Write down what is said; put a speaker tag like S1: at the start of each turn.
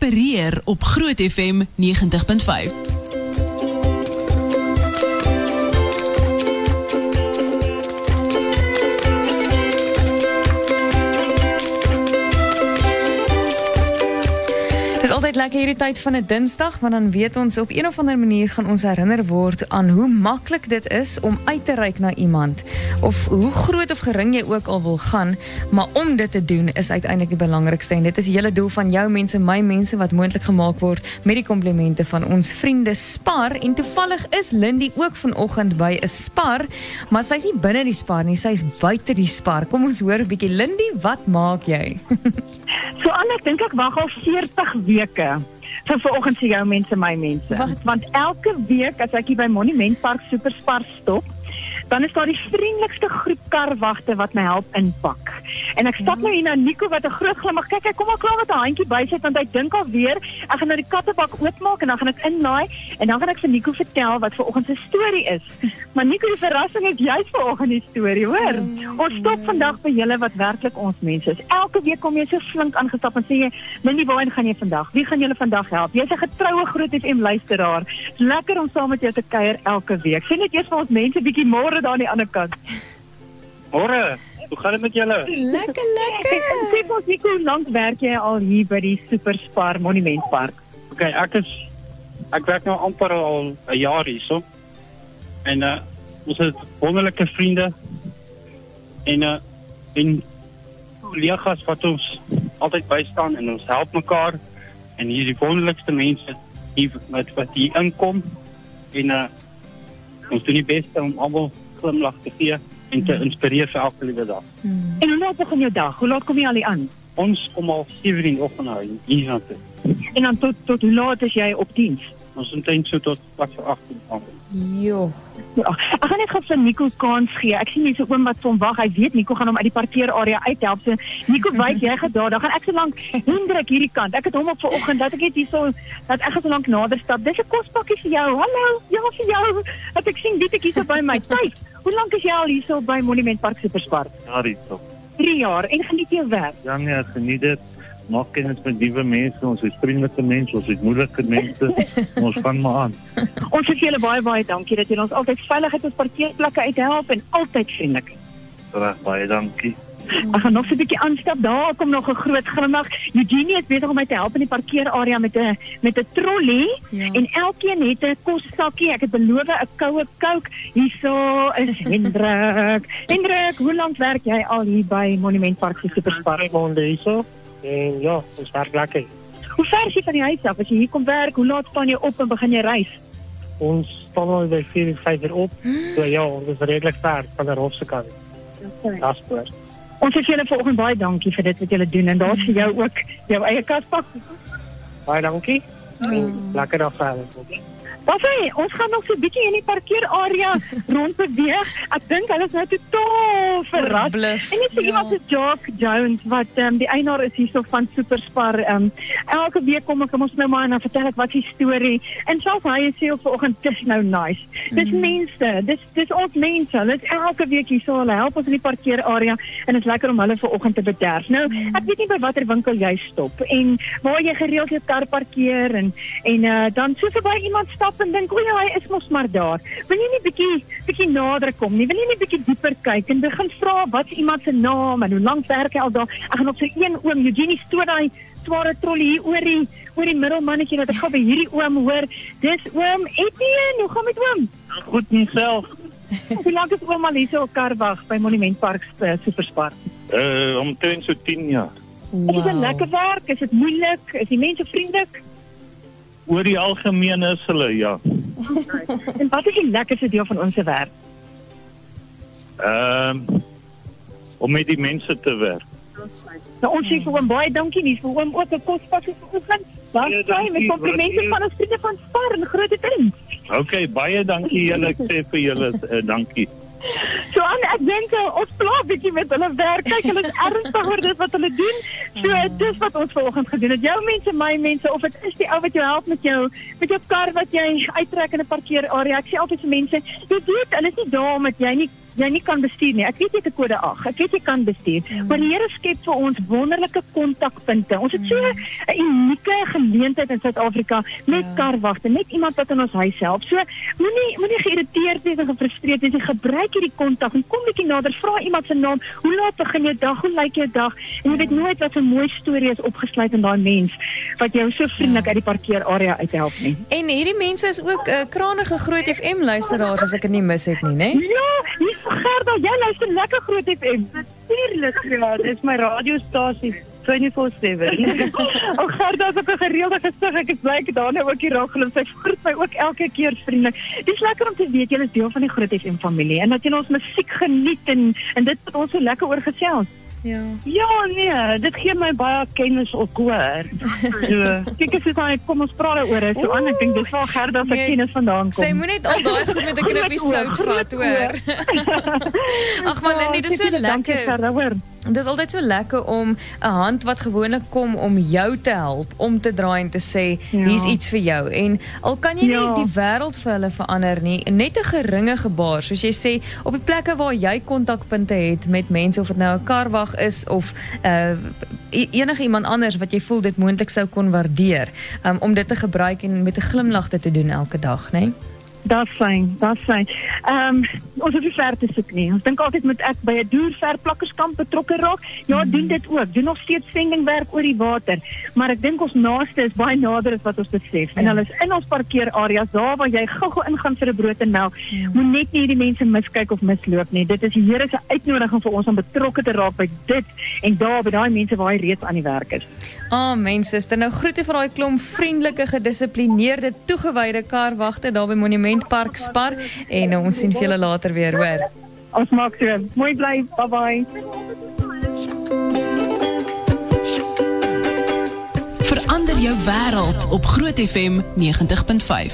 S1: Inspireer op Groot FM 90.5.
S2: is altyd lekker hierdie tyd van 'n Dinsdag, want dan weet ons op een of ander manier gaan ons herinner word aan hoe maklik dit is om uit te reik na iemand of hoe groot of gering jy ook al wil gaan, maar om dit te doen is uiteindelik die belangrikste en dit is hele doel van jou mense, my mense wat moontlik gemaak word met die komplimente van ons vriende Spar en toevallig is Lindy ook vanoggend by 'n Spar, maar sy's nie binne die Spar nie, sy's buite die Spar. Kom ons hoor Lindy, wat maak jy?
S3: so Anne, ek dink ek wag al 40 weke vir vanoggend se jou mense my mense. Wat? Want elke week as ek hier by Monumentpark Superspar stop, dan is daar die vriendelikste groep karwagte wat my help inpak. En ek stap nou hier na Nico wat 'n groot glimlag. Kyk, hy kom al klaar met 'n handjie bysit want hy dink al weer ek gaan nou die kattebak oopmaak en dan gaan ek inlaai en dan gaan ek vir Nico vertel wat vanoggend se storie is. Maar Nico, die verrassing is jy vanoggend die storie, hoor. Ons stop vandag by julle wat werklik ons mense is. Elke week kom jy so flink aangestap en sê jy, "Minnie, waarheen gaan jy vandag? Wie gaan julle vandag help?" Jy's 'n getroue Groot FM luisteraar. Lekker om saam met jou te kuier elke week. Sien net eers vir ons mense bietjie môre daar aan die ander kant.
S4: Môre. Hoe gaan dit met julle?
S2: Lekker, lekker.
S3: Sê ons nie hoe lank werk jy al hier by die Superspar Monumentpark?
S4: OK, ek is ek werk nou amper al 'n jaar hierso. En uh ons het wonderlike vriende en uh en kollegas wat ons altyd bystaan en ons help mekaar en hier die wonderlikste mense hier wat wat hier inkom en uh ons doen die beste om almal glimlag te gee en te inspireer vir elke liewe dag.
S3: Hmm. En hoe laat begin jou dag? Hoe laat kom jy al hier aan?
S4: Ons kom al 7 in die oggend hier na toe.
S3: En dan tot tot hoe laat is jy op diens?
S4: Ons omtrent so tot kwart voor 8 uur.
S2: Jo.
S3: Ja, ek gaan net gou vir Nico kans gee. Ek sien hierso oom wat hom wag. Hy weet Nico gaan hom uit die parkeerarea uithelp. So Nico, wyk jy gaan daar. Dan gaan ek so lank Hendrik hierdie kant. Ek het hom op vanoggend dat ek net hierso dat ek gaan so lank nader stap. Dis 'n kospakkie vir jou. Hallo. Ja, vir jou. Dat ek sien dit ek hierso by my. Kyk, hoe lank is jy al hierso by Monument Park Superspar?
S4: Ja, hierso.
S3: 3 jaar en geniet jou werk.
S4: Ja, nee, geniet dit maak kennis met nuwe mense, ons is vriendelike mense, ons is moeilike mense. ons gaan maar aan.
S3: Ons sê julle baie baie dankie dat julle ons altyd veilig uit ons parkeerplekke uithelp en altyd vriendelik.
S4: Reg baie dankie.
S3: Ek gaan nog so 'n bietjie aanstap. Daar kom nog 'n groot glimlag. Eugenie is besig om my te help in die parkeerarea met 'n met 'n trolley ja. en elkeen het 'n kossakkie. Ek het beloof 'n koue Coke. Hierso is Hendrik. Hendrik, hoe lank werk jy al hier by Monument Park Superspar?
S4: Ek woon hierso. En ja, ons werk lekker.
S3: Hoe ver is jy van die huis af? As jy hier kom werk, hoe laat staan jy op en begin jy reis?
S4: Ons staan al by 4, 5 uur op. Hmm. So ja, ons is redelijk ver van de Hofse kant. Dat is goed.
S3: Ons sê julle vanoggend baie dankie vir dit wat julle doen en daar's vir jou ook jou eie kaspak.
S4: Baie dankie. Mm. Lekker dag verder.
S3: Wat sê, ons gaan nog so 'n bietjie in die parkeerarea rondbeweeg. Ek dink hulle is nou totaal verras. En net so iemand ja. so Jock Jones wat um, die eienaar is hierso van Superspar. Um, elke week kom ek ons nou maar en dan vertel ek wat die storie. En selfs hy sê op vanoggend dis nou nice. Dis mm. mense, dis dis ons mense. Hulle is elke week hierso. Hulle help ons in die parkeerarea en dit is lekker om hulle vanoggend te bederf. Nou, mm. ek weet nie by watter winkel jy stop en waar jy gereeld jou kar parkeer en en uh, dan so verby iemand stap en dink, "O ja, hy is mos maar daar." Wil jy nie bietjie bietjie nader kom nie? Wil jy nie bietjie dieper kyk en begin vra wat is iemand se naam en hoe lank werk hy al daar? Ek gaan op sy een oom Eugenie stoot daai sware trollie hier oor die oor die middelmannetjie wat ek gou by hierdie oom hoor. Dis oom Etienne, hoe gaan dit oom?
S4: Goed myself.
S3: Hoe lank is oom al hier so op kar wag by Monument Park uh, Superspar?
S4: Uh, omtrent so 10 jaar.
S3: Wow. Is dit lekker werk? Is dit moeilik? Is die mense vriendelik?
S4: Oor die algemeen is hulle ja.
S3: en wat is die lekkerste deel van ons werk?
S4: Ehm um, om met die mense te werk.
S3: Nou ons sê vir hom baie dankie nie vir hom ook 'n kospas vir oggend. Baie ja, dankie met komplimente van ons vriende van Spar en groot ding.
S4: OK, baie dankie julle sê vir julle uh, dankie.
S3: So aan ek dink uh, ons pla bietjie met hulle werk. Kyk, hulle is ernstig oor dit wat hulle doen. So dis wat ons vanoggend gedoen het. Jou mense, my mense, of dit is die ou wat jou help met jou met jou kar wat jy uittrek in 'n parkeerarea. Ek sê altyd vir mense, jy weet, hulle is nie daar omdat jy nie jy nie kan bestuur nie. Ek weet jy het 'n kode 8. Ek weet jy kan bestuur. Mm. Maar die Here skep vir ons wonderlike kontakpunte. Ons het so 'n unieke geleentheid in Suid-Afrika met ja. karwagte, net iemand wat in ons huis help. So moenie moenie geïrriteerd wees of gefrustreerd wees. Gebruik hierdie kontak en kom bietjie nader. Vra iemand se naam. Hoe laat begin jou dag? Hoe lyk jou dag? En jy weet nooit wat 'n mooi storie is opgesluit in daai mens wat jou so vriendelik ja. uit die parkeerarea uithelp nie.
S2: En hierdie mense is ook 'n uh, kranige groot FM luisteraars as ek dit nie mis het nie, né?
S3: Ja, hier Gerda, jy luister lekker groot FM. Natuurlik, ja, dit is my radiostasie. 24/7. o Gerda, as ek 'n gereelde gesig, ek is bly ek daar nou ook hier raak geloop. Sy groet my ook elke keer vriendelik. Dit is lekker om te weet jy is deel van die Groot FM familie en dat jy ons musiek geniet en en dit wat ons so lekker oor gesels.
S5: Ja. Ja, nee, dit gee my baie kennis op hoor.
S3: so, kyk as jy dan kom ons praat daaroor. So aan, ek dink dis waar Gerda se nee, kennis vandaan kom.
S2: Sy moet net al daai goed met 'n knippie sout vat, hoor. Ag man, Lindy, dis so lekker. Gerda, hoor. Dit is altyd so lekker om 'n hand wat gewoonlik kom om jou te help om te draai en te sê ja. hier's iets vir jou en al kan jy ja. nie die wêreld vir hulle verander nie net 'n geringe gebaar soos jy sê op die plekke waar jy kontakpunte het met mense of dit nou 'n karwag is of uh enige iemand anders wat jy voel dit moontlik sou kon waardeer um, om dit te gebruik en met 'n glimlag te doen elke dag nee?
S3: Dat is fijn, dat is fijn. Um, ons hoef nie ver te soek nie. Ons dink altyd moet ek by 'n duurverplakkerskamp betrokke raak. Ja, mm. doen dit ook. Doen nog steeds sendingwerk oor die water. Maar ek dink ons naaste is baie nader as wat ons besef. Ja. En hulle is in ons parkeerareas daar waar jy gou-gou ingaan vir 'n brood en melk. Ja. Moet net nie hierdie mense miskyk of misloop nie. Dit is die Here se uitnodiging vir ons om betrokke te raak by dit en daar by daai mense waar hy reeds aan die werk is.
S2: Ah, oh, mense, dit nou groete vir daai klomp vriendelike, gedissiplineerde, toegewyde karwagte daar by Monument Park Spar en ons sien julle later weer, hoor.
S3: Ons maak so. Mooi bly. Bye bye.
S1: Verander jou wêreld op Groot FM 90.5.